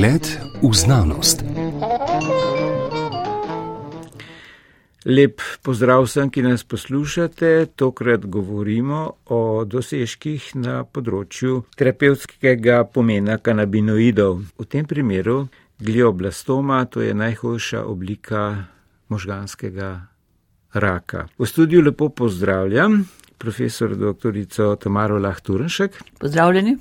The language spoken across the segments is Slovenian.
Pogled v znanost. Lep pozdrav vsem, ki nas poslušate. Tokrat govorimo o dosežkih na področju terapevtskega pomena kanabinoidov. V tem primeru glioblastoma, to je najhujša oblika možganskega raka. V studiu lepo pozdravljam profesor dr. Tamaro Lahturenšek. Pozdravljeni.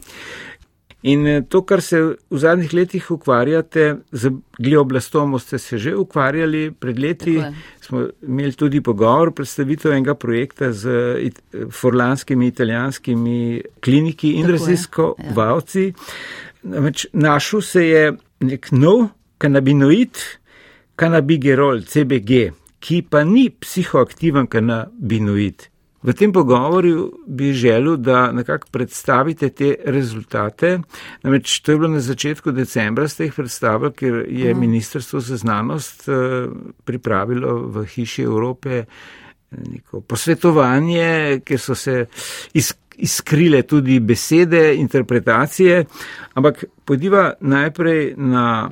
In eh, to, kar se v zadnjih letih ukvarjate, z glioblastomo ste se že ukvarjali, pred leti smo imeli tudi pogovor, predstavitev enega projekta z forlanskimi italijanskimi kliniki in raziskovalci. Ja. Našel se je nek nov kanabinoid, kanabigerol, CBG, ki pa ni psihoaktiven kanabinoid. V tem pogovoru bi želel, da nekako predstavite te rezultate. Namreč to je bilo na začetku decembra, ste jih predstavili, ker je mhm. Ministrstvo za znanost eh, pripravilo v Hiši Evrope neko posvetovanje, ker so se iskrile tudi besede, interpretacije. Ampak pojdiva najprej na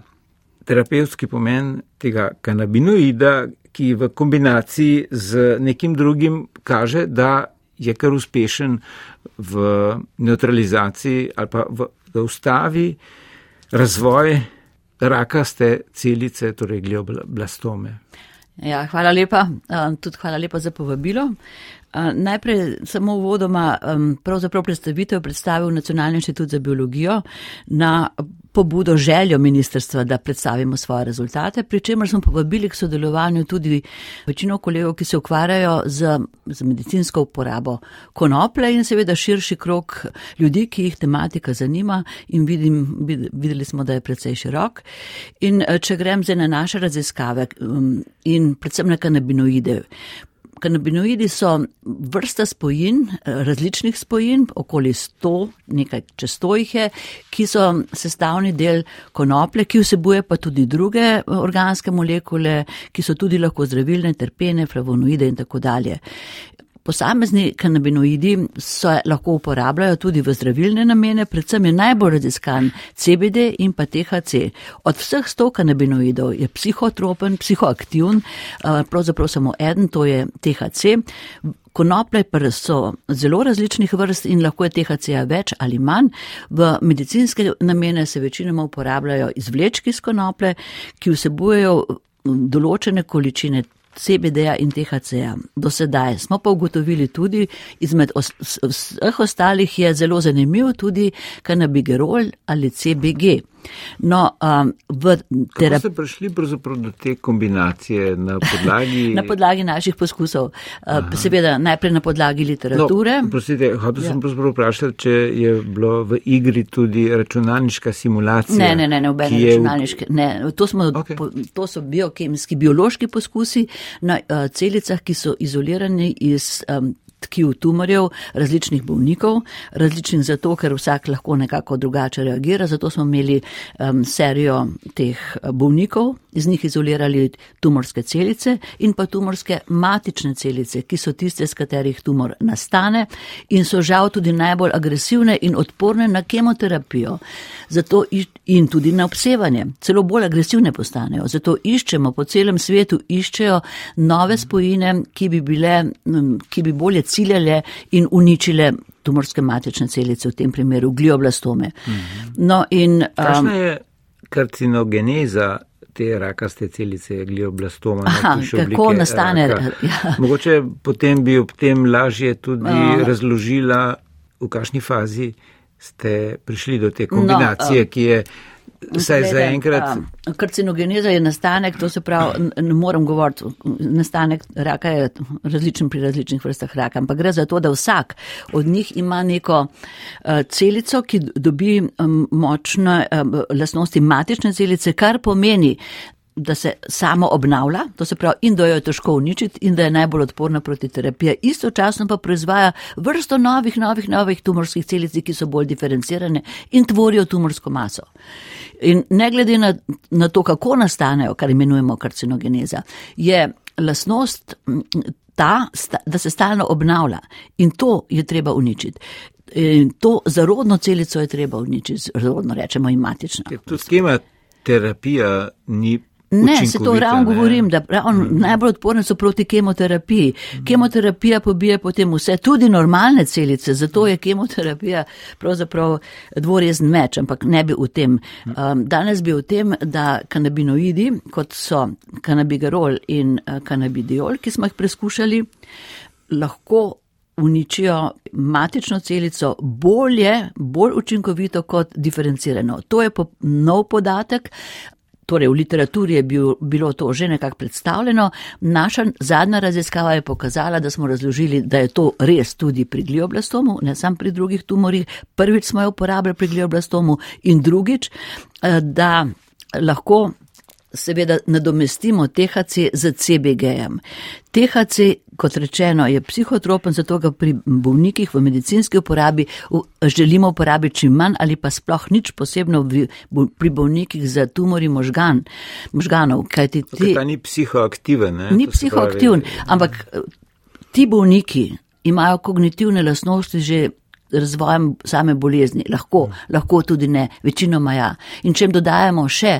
terapevtski pomen tega kanabinoida, ki v kombinaciji z nekim drugim kaže, da je kar uspešen v neutralizaciji ali pa v, da ustavi razvoj rakaste celice, torej glioblastome. Ja, hvala lepa. Tudi hvala lepa za povabilo. Najprej samo uvodoma predstavitev predstavil Nacionalni inštitut za biologijo na pobudo željo ministrstva, da predstavimo svoje rezultate, pri čemer smo povabili k sodelovanju tudi večino kolegov, ki se ukvarjajo z, z medicinsko uporabo konople in seveda širši krok ljudi, ki jih tematika zanima in vidim, videli smo, da je precej širok. In če grem zdaj na naše raziskave in predvsem na kanabinoide. Kanabinoidi so vrsta spojin, različnih spojin, okoli 100, nekaj čez 100 jih je, ki so sestavni del konople, ki vsebuje pa tudi druge organske molekule, ki so tudi lahko zdravilne, terpene, flavonoide in tako dalje. Posamezni kanabinoidi se lahko uporabljajo tudi v zdravilne namene, predvsem je najbolj raziskan CBD in pa THC. Od vseh sto kanabinoidov je psihotropen, psihoaktivn, eh, pravzaprav samo eden, to je THC. Konoplje pa so zelo različnih vrst in lahko je THC-ja več ali manj. V medicinske namene se večinoma uporabljajo izvlečki iz konople, ki vsebujejo določene količine CBD-ja in THC-ja. Do sedaj smo pa ugotovili tudi, izmed vseh ostalih je zelo zanimiv tudi kanabigerol ali CBG. No, um, v terapiji. Ste prišli do te kombinacije na podlagi? na podlagi naših poskusov. Uh, seveda najprej na podlagi literature. No, prosite, hotel ja. sem pravzaprav vprašati, če je bilo v igri tudi računalniška simulacija. Ne, ne, ne, ne obene računalniške. Ne, to, smo, okay. po, to so biokemijski, biološki poskusi na uh, celicah, ki so izolirani iz um, tkiv tumorjev različnih bolnikov, različnih zato, ker vsak lahko nekako drugače reagira. Zato smo imeli um, serijo teh uh, bolnikov, iz njih izolirali tumorske celice in pa tumorske matične celice, ki so tiste, z katerih tumor nastane in so žal tudi najbolj agresivne in odporne na kemoterapijo. Zato in tudi na obsevanje, celo bolj agresivne postanejo. Zato iščemo po celem svetu, iščejo nove spojine, ki bi, bile, ki bi bolje ciljale in uničile tumorske matične celice, v tem primeru glioblastome. No in, um, Kakšna je karcinogeneza? Te rakaste celice, glioblastoma. Aha, kako nastane? Ja. Mogoče potem bi ob tem lažje tudi uh, razložila, v kakšni fazi ste prišli do te kombinacije, no, uh, ki je Saj za enkrat. Karcinogeneza je nastanek, to se pravi, ne morem govoriti, nastanek raka je različen pri različnih vrstah raka, ampak gre za to, da vsak od njih ima neko celico, ki dobi močne lasnosti matične celice, kar pomeni, da se samo obnavlja, to se pravi, in da jo je težko uničiti, in da je najbolj odporna proti terapiji. Istočasno pa proizvaja vrsto novih, novih, novih tumorskih celic, ki so bolj diferencirane in tvorijo tumorsko maso. In ne glede na, na to, kako nastanejo, kar imenujemo karcinogeneza, je lasnost ta, da se stalno obnavlja in to je treba uničiti. In to zarodno celico je treba uničiti, zarodno rečemo, imatično. To schema terapija ni. Ne, se to ravno govorim, da ravno mm. najbolj odporne so proti kemoterapiji. Mm. Kemoterapija pobije potem vse, tudi normalne celice, zato je kemoterapija pravzaprav dvorezen meč, ampak ne bi v tem. Um, danes bi v tem, da kanabinoidi, kot so kanabigarol in uh, kanabidiol, ki smo jih preskušali, lahko uničijo matično celico bolje, bolj učinkovito kot diferencirano. To je po, nov podatek. Torej, v literaturi je bil, bilo to že nekako predstavljeno. Naša zadnja raziskava je pokazala, da smo razložili, da je to res tudi pri glioblastomu, ne samo pri drugih tumorjih. Prvič smo jo uporabljali pri glioblastomu in drugič, eh, da lahko seveda nadomestimo THC z CBG-jem. THC, kot rečeno, je psihotropen, zato ga pri bolnikih v medicinski uporabi želimo uporabiti čim manj ali pa sploh nič posebno pri bolnikih za tumori možgan, možganov. Ti, ta ni psihoaktiven. Ne? Ni psihoaktiven, ampak ti bolniki imajo kognitivne lasnosti že razvojem same bolezni, lahko, lahko tudi ne, večinoma ja. In če jim dodajemo še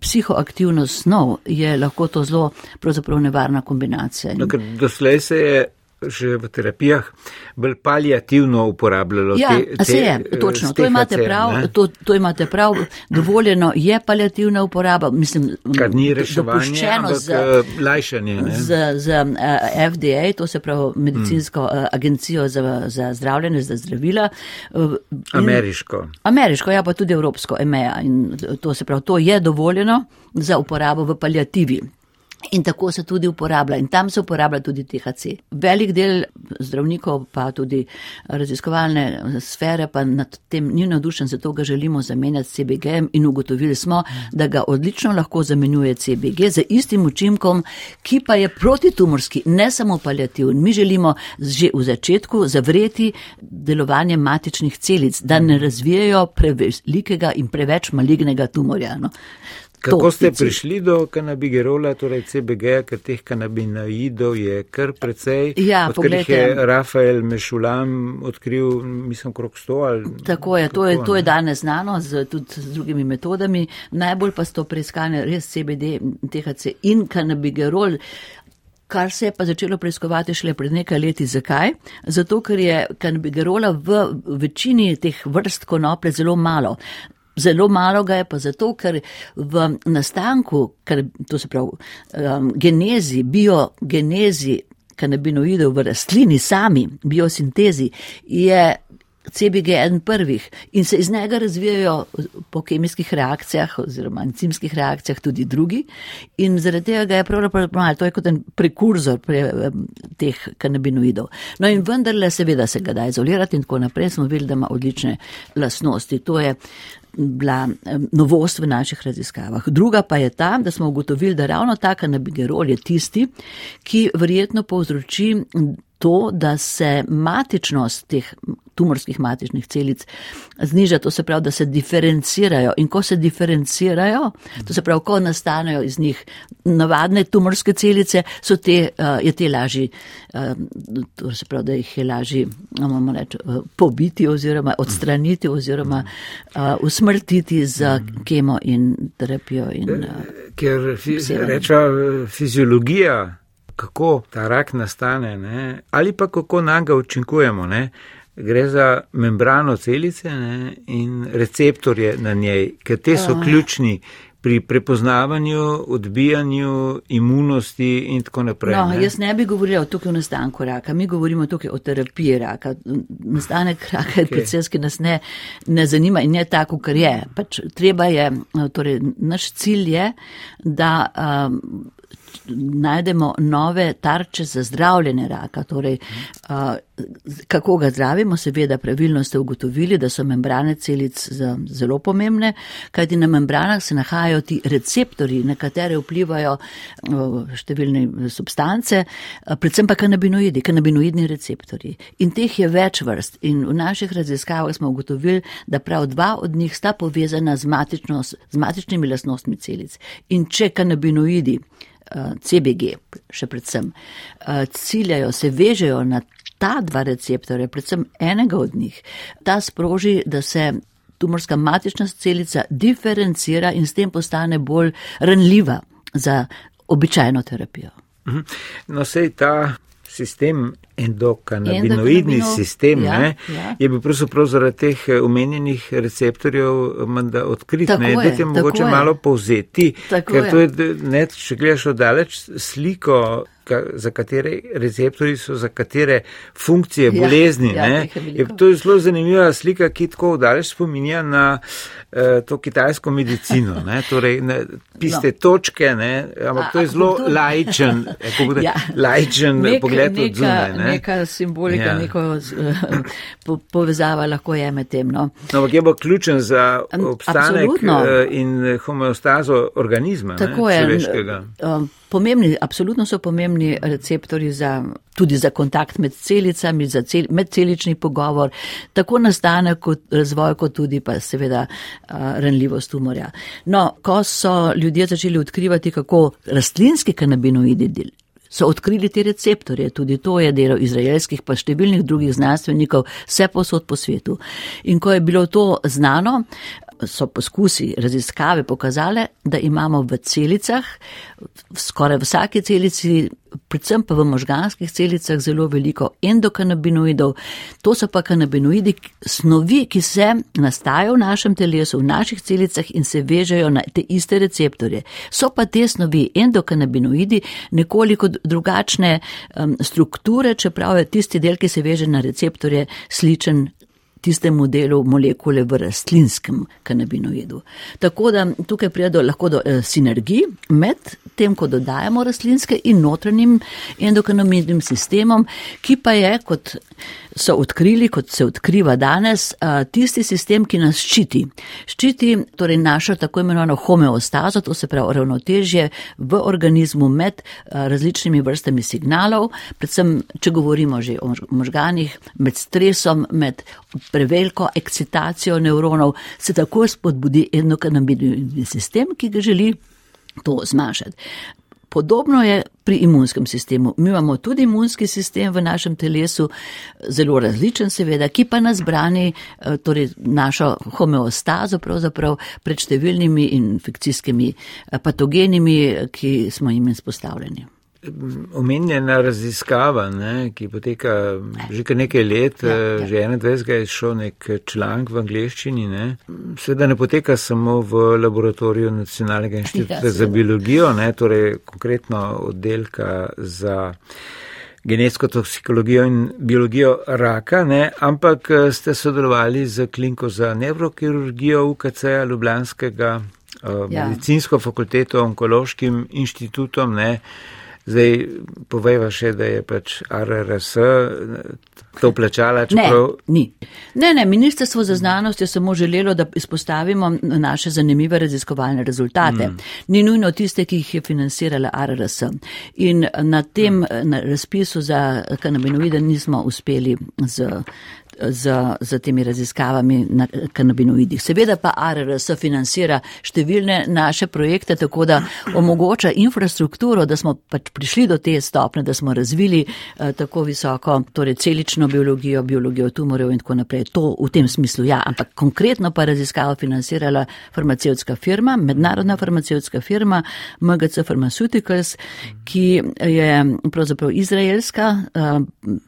psihoaktivno snov, je lahko to zelo nevarna kombinacija. No, doslej se je že v terapijah bolj palijativno uporabljalo ja, te, te je, točno, to imate, prav, to, to imate prav, dovoljeno je palijativna uporaba, mislim, Kar ni reševanje, ampak z, eh, lajšanje. Ne? Z, z uh, eh, FDA, to se pravi medicinsko hmm. uh, agencijo za, za zdravljenje, za zdravila. Uh, ameriško. Ameriško, ja pa tudi evropsko EMEA in to se pravi, to je dovoljeno za uporabo v palijativi. In tako se tudi uporablja in tam se uporablja tudi THC. Velik del zdravnikov pa tudi raziskovalne sfere pa nad tem ni navdušen, zato ga želimo zamenjati s CBG in ugotovili smo, da ga odlično lahko zamenjuje CBG z istim učinkom, ki pa je protitumorski, ne samo paliativni. Mi želimo že v začetku zavreti delovanje matičnih celic, da ne razvijajo prevelikega in preveč malignega tumorja. No. Kako ste prišli do kanabigerola, torej CBG, ker teh kanabinoidov je kar precej? Ja, pogledajte. je Rafael Mešulam odkril, mislim, krok sto ali. Tako je, to, je, to je danes znano z, tudi z drugimi metodami. Najbolj pa so preiskane res CBD, THC in kanabigerol. Kar se je pa začelo preiskovati šele pred nekaj leti. Zakaj? Zato, ker je kanabigerola v večini teh vrst konoplje zelo malo. Zelo malo ga je pa zato, ker v nastanku, ker to se pravi, um, genezi, biogenezi kanabinoidov v rastlini sami, biosintezi, je CBG eden prvih in se iz njega razvijajo po kemijskih reakcijah oziroma encimskih reakcijah tudi drugi in zaradi tega ga je pravzaprav malo, to je kot en prekurzor pre, teh kanabinoidov. No in vendarle seveda se ga da izolirati in tako naprej smo videli, da ima odlične lasnosti. To je bila novost v naših raziskavah. Druga pa je ta, da smo ugotovili, da ravno ta kanabigerol je tisti, ki verjetno povzroči to, da se matičnost teh tumorskih matičnih celic zniža, to se pravi, da se diferencirajo. In ko se diferencirajo, to se pravi, ko nastanejo iz njih navadne tumorske celice, so te, uh, je te lažji, uh, to se pravi, da jih je lažji, imamo reči, uh, pobiti oziroma odstraniti oziroma usmrtiti z kemo in terapijo. In, Ker reča fiziologija kako ta rak nastane ne? ali pa kako na ga učinkujemo. Ne? Gre za membrano celice ne? in receptorje na njej, ker te so ključni pri prepoznavanju, odbijanju imunosti in tako naprej. No, ne? Jaz ne bi govorila tukaj o nastanku raka, mi govorimo tukaj o terapiji raka. Nastanek raka je okay. proces, ki nas ne, ne zanima in je tako, kar je. Pač treba je, torej naš cilj je, da. Um, najdemo nove tarče za zdravljenje raka. Torej, kako ga zdravimo, seveda pravilno ste ugotovili, da so membrane celic zelo pomembne, kajti na membranah se nahajajo ti receptori, na katere vplivajo številne substance, predvsem pa kanabinoidi, kanabinoidni receptori. In teh je več vrst. In v naših raziskavah smo ugotovili, da prav dva od njih sta povezana z, z matičnimi lasnostmi celic. In če kanabinoidi CBG, še predvsem, eh, ciljajo, se vežejo na ta dva receptorja, predvsem enega od njih, ta sproži, da se tumorska matična celica diferencira in s tem postane bolj ranljiva za običajno terapijo. Mhm. No, sej ta sistem, endokanabinoidni sistem, ja, ne, ja. je bil pravzaprav zaradi teh omenjenih eh, receptorjev manda odkrit. Tako ne, je, dajte mogoče je. malo povzeti, tako ker je. to je, ne, če gledaš oddaleč sliko za katere receptori so, za katere funkcije ja, bolezni. Ja, je, je to je zelo zanimiva slika, ki tako daleč spominja na uh, to kitajsko medicino, ne, torej na piste no. točke, ne, ampak A, to je zelo to... lajčen, bude, ja. lajčen nek, pogled od zunaj. Ne. Neka simbolika, ja. neko uh, po, povezava lahko je med tem. No. No, ampak je bo ključen za obstanek uh, in homeostazo organizma. Tako ne, je. Pomembni, absolutno so pomembni receptori za, tudi za kontakt med celicami, za cel, medcelični pogovor, tako nastanek kot razvoj, kot tudi pa seveda ranljivost tumorja. No, ko so ljudje začeli odkrivati, kako rastlinski kanabinoidi del. So odkrili te receptorje, tudi to je delo izraelskih, pa številnih drugih znanstvenikov, vse posod po svetu. In ko je bilo to znano, so poskusi raziskave pokazale, da imamo v celicah, v skoraj vsaki celici, predvsem pa v možganskih celicah, zelo veliko endokanabinoidov. To so pa kanabinoidi, snovi, ki se nastajajo v našem telesu, v naših celicah in se vežejo na te iste receptorje. So pa te snovi, endokanabinoidi, nekoliko drugačne um, strukture, čeprav je tisti del, ki se veže na receptorje, sličen tistemu delu molekule v rastlinskem kanabinoidu. Tako da tukaj pride do, lahko do eh, sinergij med tem, ko dodajamo rastlinske in notranjim endokanabinoidnim sistemom, ki pa je kot so odkrili, kot se odkriva danes, tisti sistem, ki nas ščiti. Ščiti torej našo tako imenovano homeostazo, to se pravi ravnotežje v organizmu med različnimi vrstami signalov, predvsem, če govorimo že o možganih, med stresom, med preveliko ekscitacijo nevronov, se tako spodbudi endokanabinoidni sistem, ki ga želi to zmanjšati. Podobno je pri imunskem sistemu. Mi imamo tudi imunski sistem v našem telesu, zelo različen seveda, ki pa nas brani, eh, torej našo homeostazo pravzaprav pred številnimi infekcijskimi eh, patogenimi, ki smo jim izpostavljeni omenjena raziskava, ne, ki poteka že kar nekaj let, ja, ja. že 21. je šel nek članek v angleščini, ne. Seveda ne poteka samo v laboratoriju Nacionalnega inštituta ja, za biologijo, ne, torej konkretno oddelka za genetsko toksikologijo in biologijo raka, ne, ampak ste sodelovali z klinko za nevrokirurgijo UKC-a Ljubljanskega, ja. medicinsko fakulteto, onkološkim inštitutom, ne, Zdaj, povejva še, da je pač RRS to plačala, čeprav. Ne, ni. Ne, ne, Ministrstvo za znanost je samo želelo, da izpostavimo naše zanimive raziskovalne rezultate. Mm. Ni nujno tiste, ki jih je financirala RRS. In na tem mm. na razpisu za kanabinoide nismo uspeli z z, z temi raziskavami na kanabinoidih. Seveda pa ARRS financira številne naše projekte, tako da omogoča infrastrukturo, da smo pač prišli do te stopne, da smo razvili eh, tako visoko, torej celično biologijo, biologijo tumorjev in tako naprej. To v tem smislu ja, ampak konkretno pa raziskavo financirala farmacevtska firma, mednarodna farmacevtska firma MGC Pharmaceuticals, ki je pravzaprav izraelska, eh,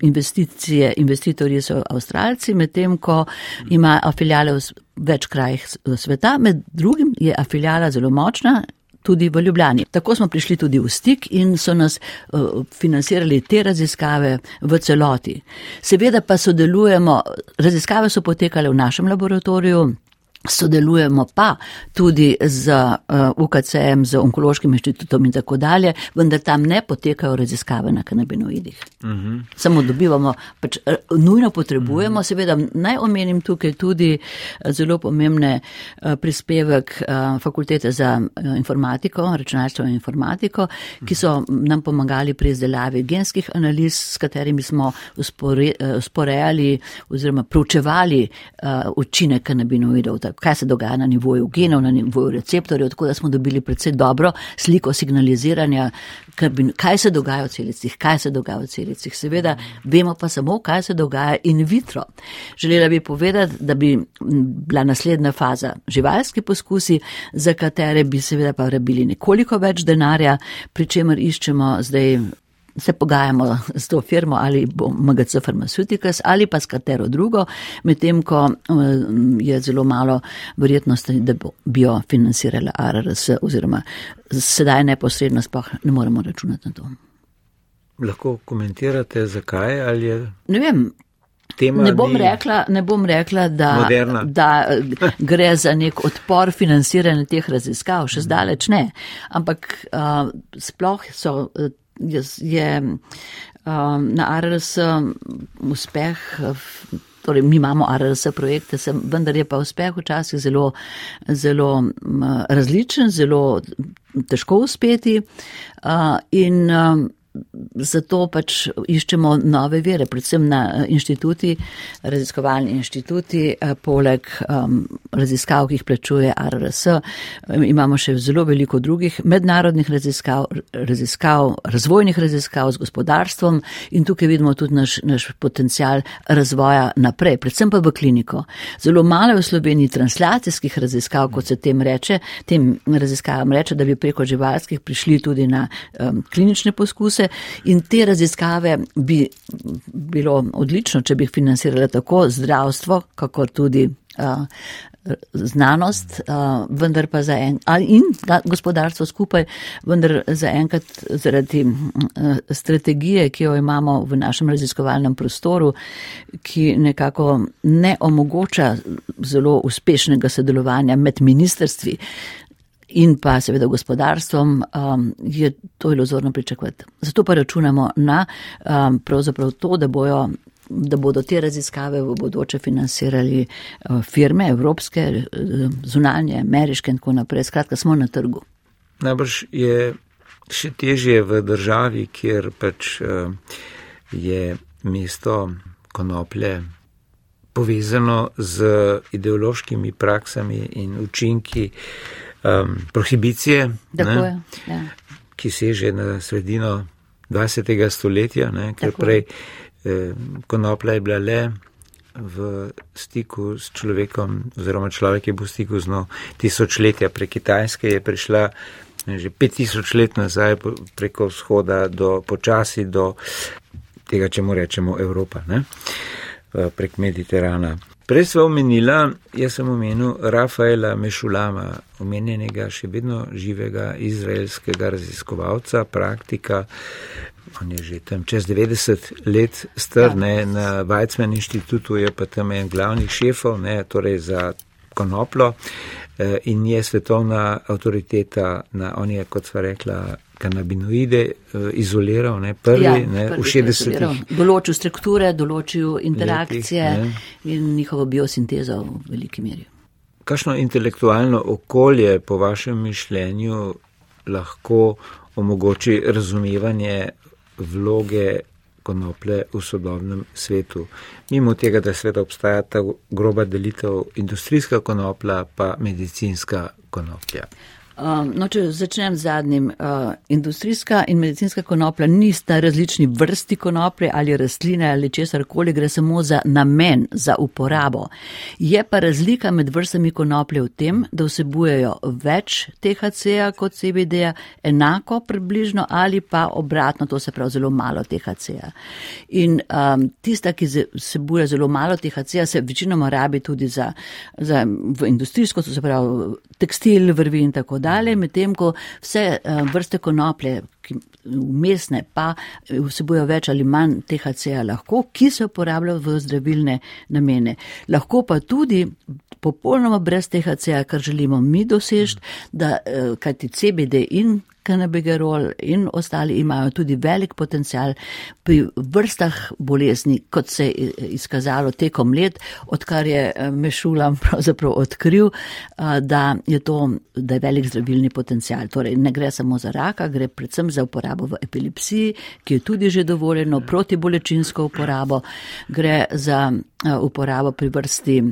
investicije, investitorji so Avstralija, Avstralci, medtem ko ima afilijale v več krajih sveta, med drugim je afilijala zelo močna. Tudi v Ljubljani. Tako smo prišli tudi v stik in so nas uh, financirali te raziskave v celoti. Seveda pa sodelujemo, raziskave so potekale v našem laboratoriju, Sodelujemo pa tudi z eh, UKCM, z Onkološkim inštitutom in tako dalje, vendar tam ne potekajo raziskave na kanabinoidih. Uh mhm. -huh. Samo dobivamo, pač uh, nujno potrebujemo, uh -huh. seveda naj omenim tukaj tudi uh, zelo pomembne prispevek Fakultete za informatiko, računalstvo in informatiko, ki so nam pomagali pri izdelavi genskih analiz, s katerimi smo uspore, usporejali oziroma proučevali učinek kanabinoidov kaj se dogaja na nivoju genov, na nivoju receptorjev, tako da smo dobili predvsej dobro sliko signaliziranja, kaj se dogaja v celicih, kaj se dogaja v celicih. Seveda vemo pa samo, kaj se dogaja in vitro. Želela bi povedati, da bi bila naslednja faza živalski poskusi, za katere bi seveda pa rabili nekoliko več denarja, pri čemer iščemo zdaj se pogajamo s to firmo ali bo MGC Pharmaceuticals ali pa s katero drugo, medtem ko eh, je zelo malo verjetnosti, da bi jo financirala ARRS oziroma sedaj neposredno sploh ne moremo računati na to. Lahko komentirate, zakaj ali je? Ne vem. Ne bom, rekla, ne bom rekla, da, da eh, gre za nek odpor financiranja teh raziskav, še zdaleč ne. Ampak uh, sploh so je um, na ARS um, uspeh, torej mi imamo ARS projekte, sem, vendar je pa uspeh včasih zelo, zelo um, različen, zelo težko uspeti. Uh, in um, zato pač iščemo nove vere, predvsem na eh, inštituti, raziskovalni inštituti, eh, poleg um, raziskav, ki jih plačuje RRS, imamo še zelo veliko drugih mednarodnih raziskav, raziskav, razvojnih raziskav z gospodarstvom in tukaj vidimo tudi naš, naš potencial razvoja naprej, predvsem pa v kliniko. Zelo malo je v Sloveniji translacijskih raziskav, kot se tem reče, tem raziskavam reče, da bi preko živalskih prišli tudi na um, klinične poskuse in te raziskave bi bilo odlično, če bi jih financirale tako zdravstvo, kako tudi uh, znanost, uh, vendar pa za en, in gospodarstvo skupaj, vendar za enkrat zaradi uh, strategije, ki jo imamo v našem raziskovalnem prostoru, ki nekako ne omogoča zelo uspešnega sodelovanja med ministrstvi, in pa seveda gospodarstvom, um, je to iluzorno pričakovati. Zato pa računamo na um, pravzaprav to, da, bojo, da bodo te raziskave v bodoče financirali uh, firme, evropske, uh, zunanje, ameriške in tako naprej. Skratka, smo na trgu. Najbrž je še težje v državi, kjer pač uh, je mesto konoplje povezano z ideološkimi praksami in učinki um, prohibicije, ne, ja. ki seže na sredino 20. stoletja, ne, ker Tako prej eh, konoplja je bila le v stiku s človekom, oziroma človek je bil v stiku z no tisočletja. Pre Kitajske je prišla ne, že pet tisoč let nazaj preko vzhoda do počasi do tega, če mu rečemo Evropa, ne, eh, prek Mediterana. Prej smo omenila, jaz sem omenil Rafaela Mešulama, omenjenega še vedno živega izraelskega raziskovalca, praktika. On je že tam čez 90 let star, ja. ne, na Weizmann inštitutu je pa tam en glavnih šefov, ne, torej za konoplo eh, in je svetovna avtoriteta, na, on je, kot sva rekla, kanabinoide uh, izoliral, ne, prvi, ja, ne, prvi v 60-ih. Določil strukture, določil interakcije letih, in njihovo biosintezo v veliki meri. Kakšno intelektualno okolje, po vašem mišljenju, lahko omogoči razumevanje vloge konoplje v sodobnem svetu? Mimo tega, da sveda obstaja ta groba delitev industrijska konoplja pa medicinska konoplja. Um, no, če začnem z zadnjim, uh, industrijska in medicinska konoplja nista različni vrsti konoplje ali rastline ali česar koli, gre samo za namen, za uporabo. Je pa razlika med vrstami konoplje v tem, da vsebujejo več THC-ja kot CBD-ja, enako približno ali pa obratno, to se pravi zelo malo THC-ja. In um, tista, ki vsebuje zelo malo THC-ja, se večinoma rabi tudi za, za industrijsko, to se pravi tekstil, vrvi in tako dalje dalje, medtem ko vse uh, vrste konoplje, ki umestne pa eh, vsebujo več ali manj THC-ja lahko, ki se uporabljajo v zdravilne namene. Lahko pa tudi popolnoma brez THC-ja, kar želimo mi dosežiti, da uh, kajti CBD in kanabigerol in ostali imajo tudi velik potencial pri vrstah bolezni, kot se je izkazalo tekom let, odkar je eh, Mešulam pravzaprav odkril, eh, da je to, da je velik zdravilni potencial. Torej, ne gre samo za raka, gre predvsem za uporabo v epilepsiji, ki je tudi že dovoljeno, protibolečinsko uporabo, gre za eh, uporabo pri vrsti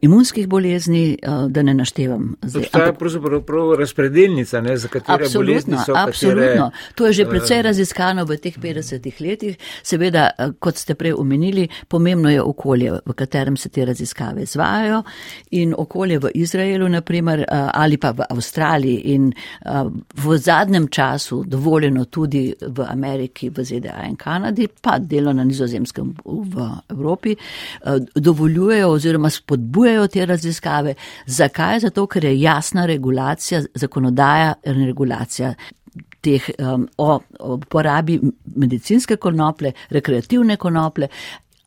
imunskih bolezni, da ne naštevam. To je pravzaprav razpredelnica, ne, za katere absolutno, bolezni so. Absolutno. Katere, to je že precej raziskano v teh 50 letih. Seveda, kot ste prej omenili, pomembno je okolje, v katerem se te raziskave izvajajo in okolje v Izraelu, naprimer, ali pa v Avstraliji in v zadnjem času dovoljeno tudi v Ameriki, v ZDA in Kanadi, pa delo na nizozemskem v Evropi, dovoljujejo oziroma spodbujajo te raziskave. Zakaj? Zato, ker je jasna regulacija, zakonodaja in regulacija. Teh, um, o uporabi medicinske konople, rekreativne konople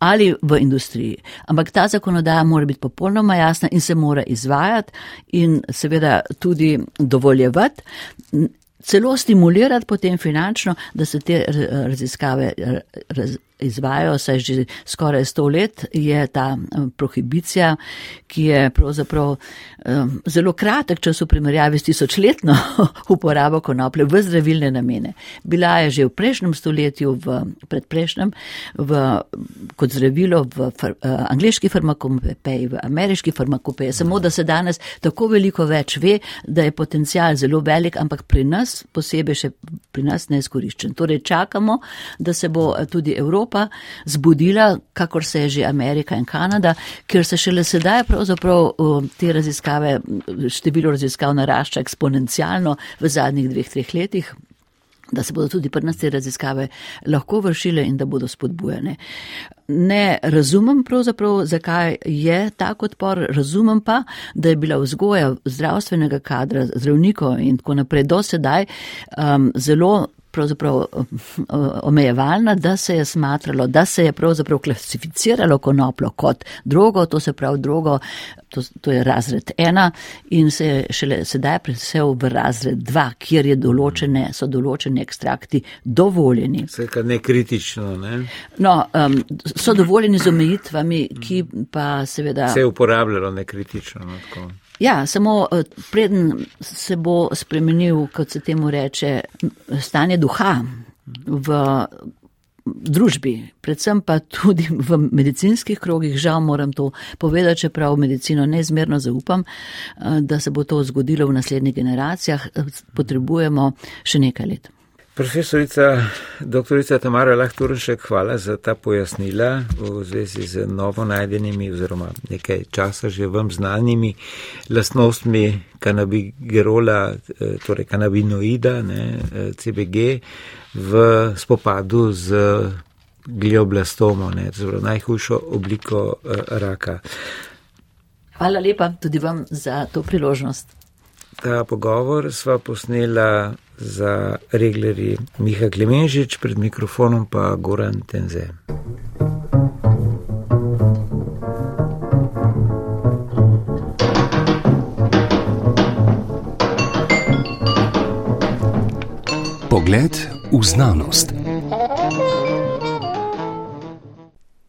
ali v industriji. Ampak ta zakonodaja mora biti popolnoma jasna in se mora izvajati in seveda tudi dovoljevati, celo stimulirati potem finančno, da se te raziskave raz, izvajajo, saj že skoraj sto let je ta prohibicija, ki je pravzaprav um, zelo kratek čas v primerjavi s tisočletno uporabo konoplje v zdravilne namene. Bila je že v prejšnjem stoletju, v predprejšnjem, v, kot zdravilo v far, uh, angliški farmakopeji, v ameriški farmakopeji, samo da se danes tako veliko več ve, da je potencial zelo velik, ampak pri nas, posebej še pri nas, neizkoriščen. Torej čakamo, da se bo tudi Evropa Evropa zbudila, kakor se je že Amerika in Kanada, ker se šele sedaj pravzaprav te raziskave, število raziskav narašča eksponencialno v zadnjih dveh, treh letih da se bodo tudi pri nas te raziskave lahko vršile in da bodo spodbujene. Ne razumem pravzaprav, zakaj je tak odpor, razumem pa, da je bila vzgoja zdravstvenega kadra, zdravnikov in tako naprej do sedaj um, zelo pravzaprav eh, omejevalna, da se je smatralo, da se je pravzaprav klasificiralo konoplo kot drogo, to se pravi drogo, to, to je razred ena in se je šele sedaj presel v razred dva, kjer je določene, so določeni ekstrakti dovoljeni. Se kar ne kritično, ne? No, um, so dovoljeni z omejitvami, ki pa seveda. Se je uporabljalo nekritično. No, Ja, samo eh, preden se bo spremenil, kot se temu reče, stanje duha v družbi, predvsem pa tudi v medicinskih krogih, žal moram to povedati, čeprav v medicino neizmerno zaupam, eh, da se bo to zgodilo v naslednjih generacijah, eh, potrebujemo še nekaj let. Profesorica dr. Tamara Lahturšek, hvala za ta pojasnila v zvezi z novo najdenimi oziroma nekaj časa že vam znanimi lastnostmi kanabigerola, torej kanabinoida, ne, CBG, v spopadu z glioblastomo, ne, torej najhujšo obliko eh, raka. Hvala lepa tudi vam za to priložnost. Ta pogovor sva posnela za reglerji Miha Klemenžič, pred mikrofonom pa Goran Tenze. Pogled v znanost.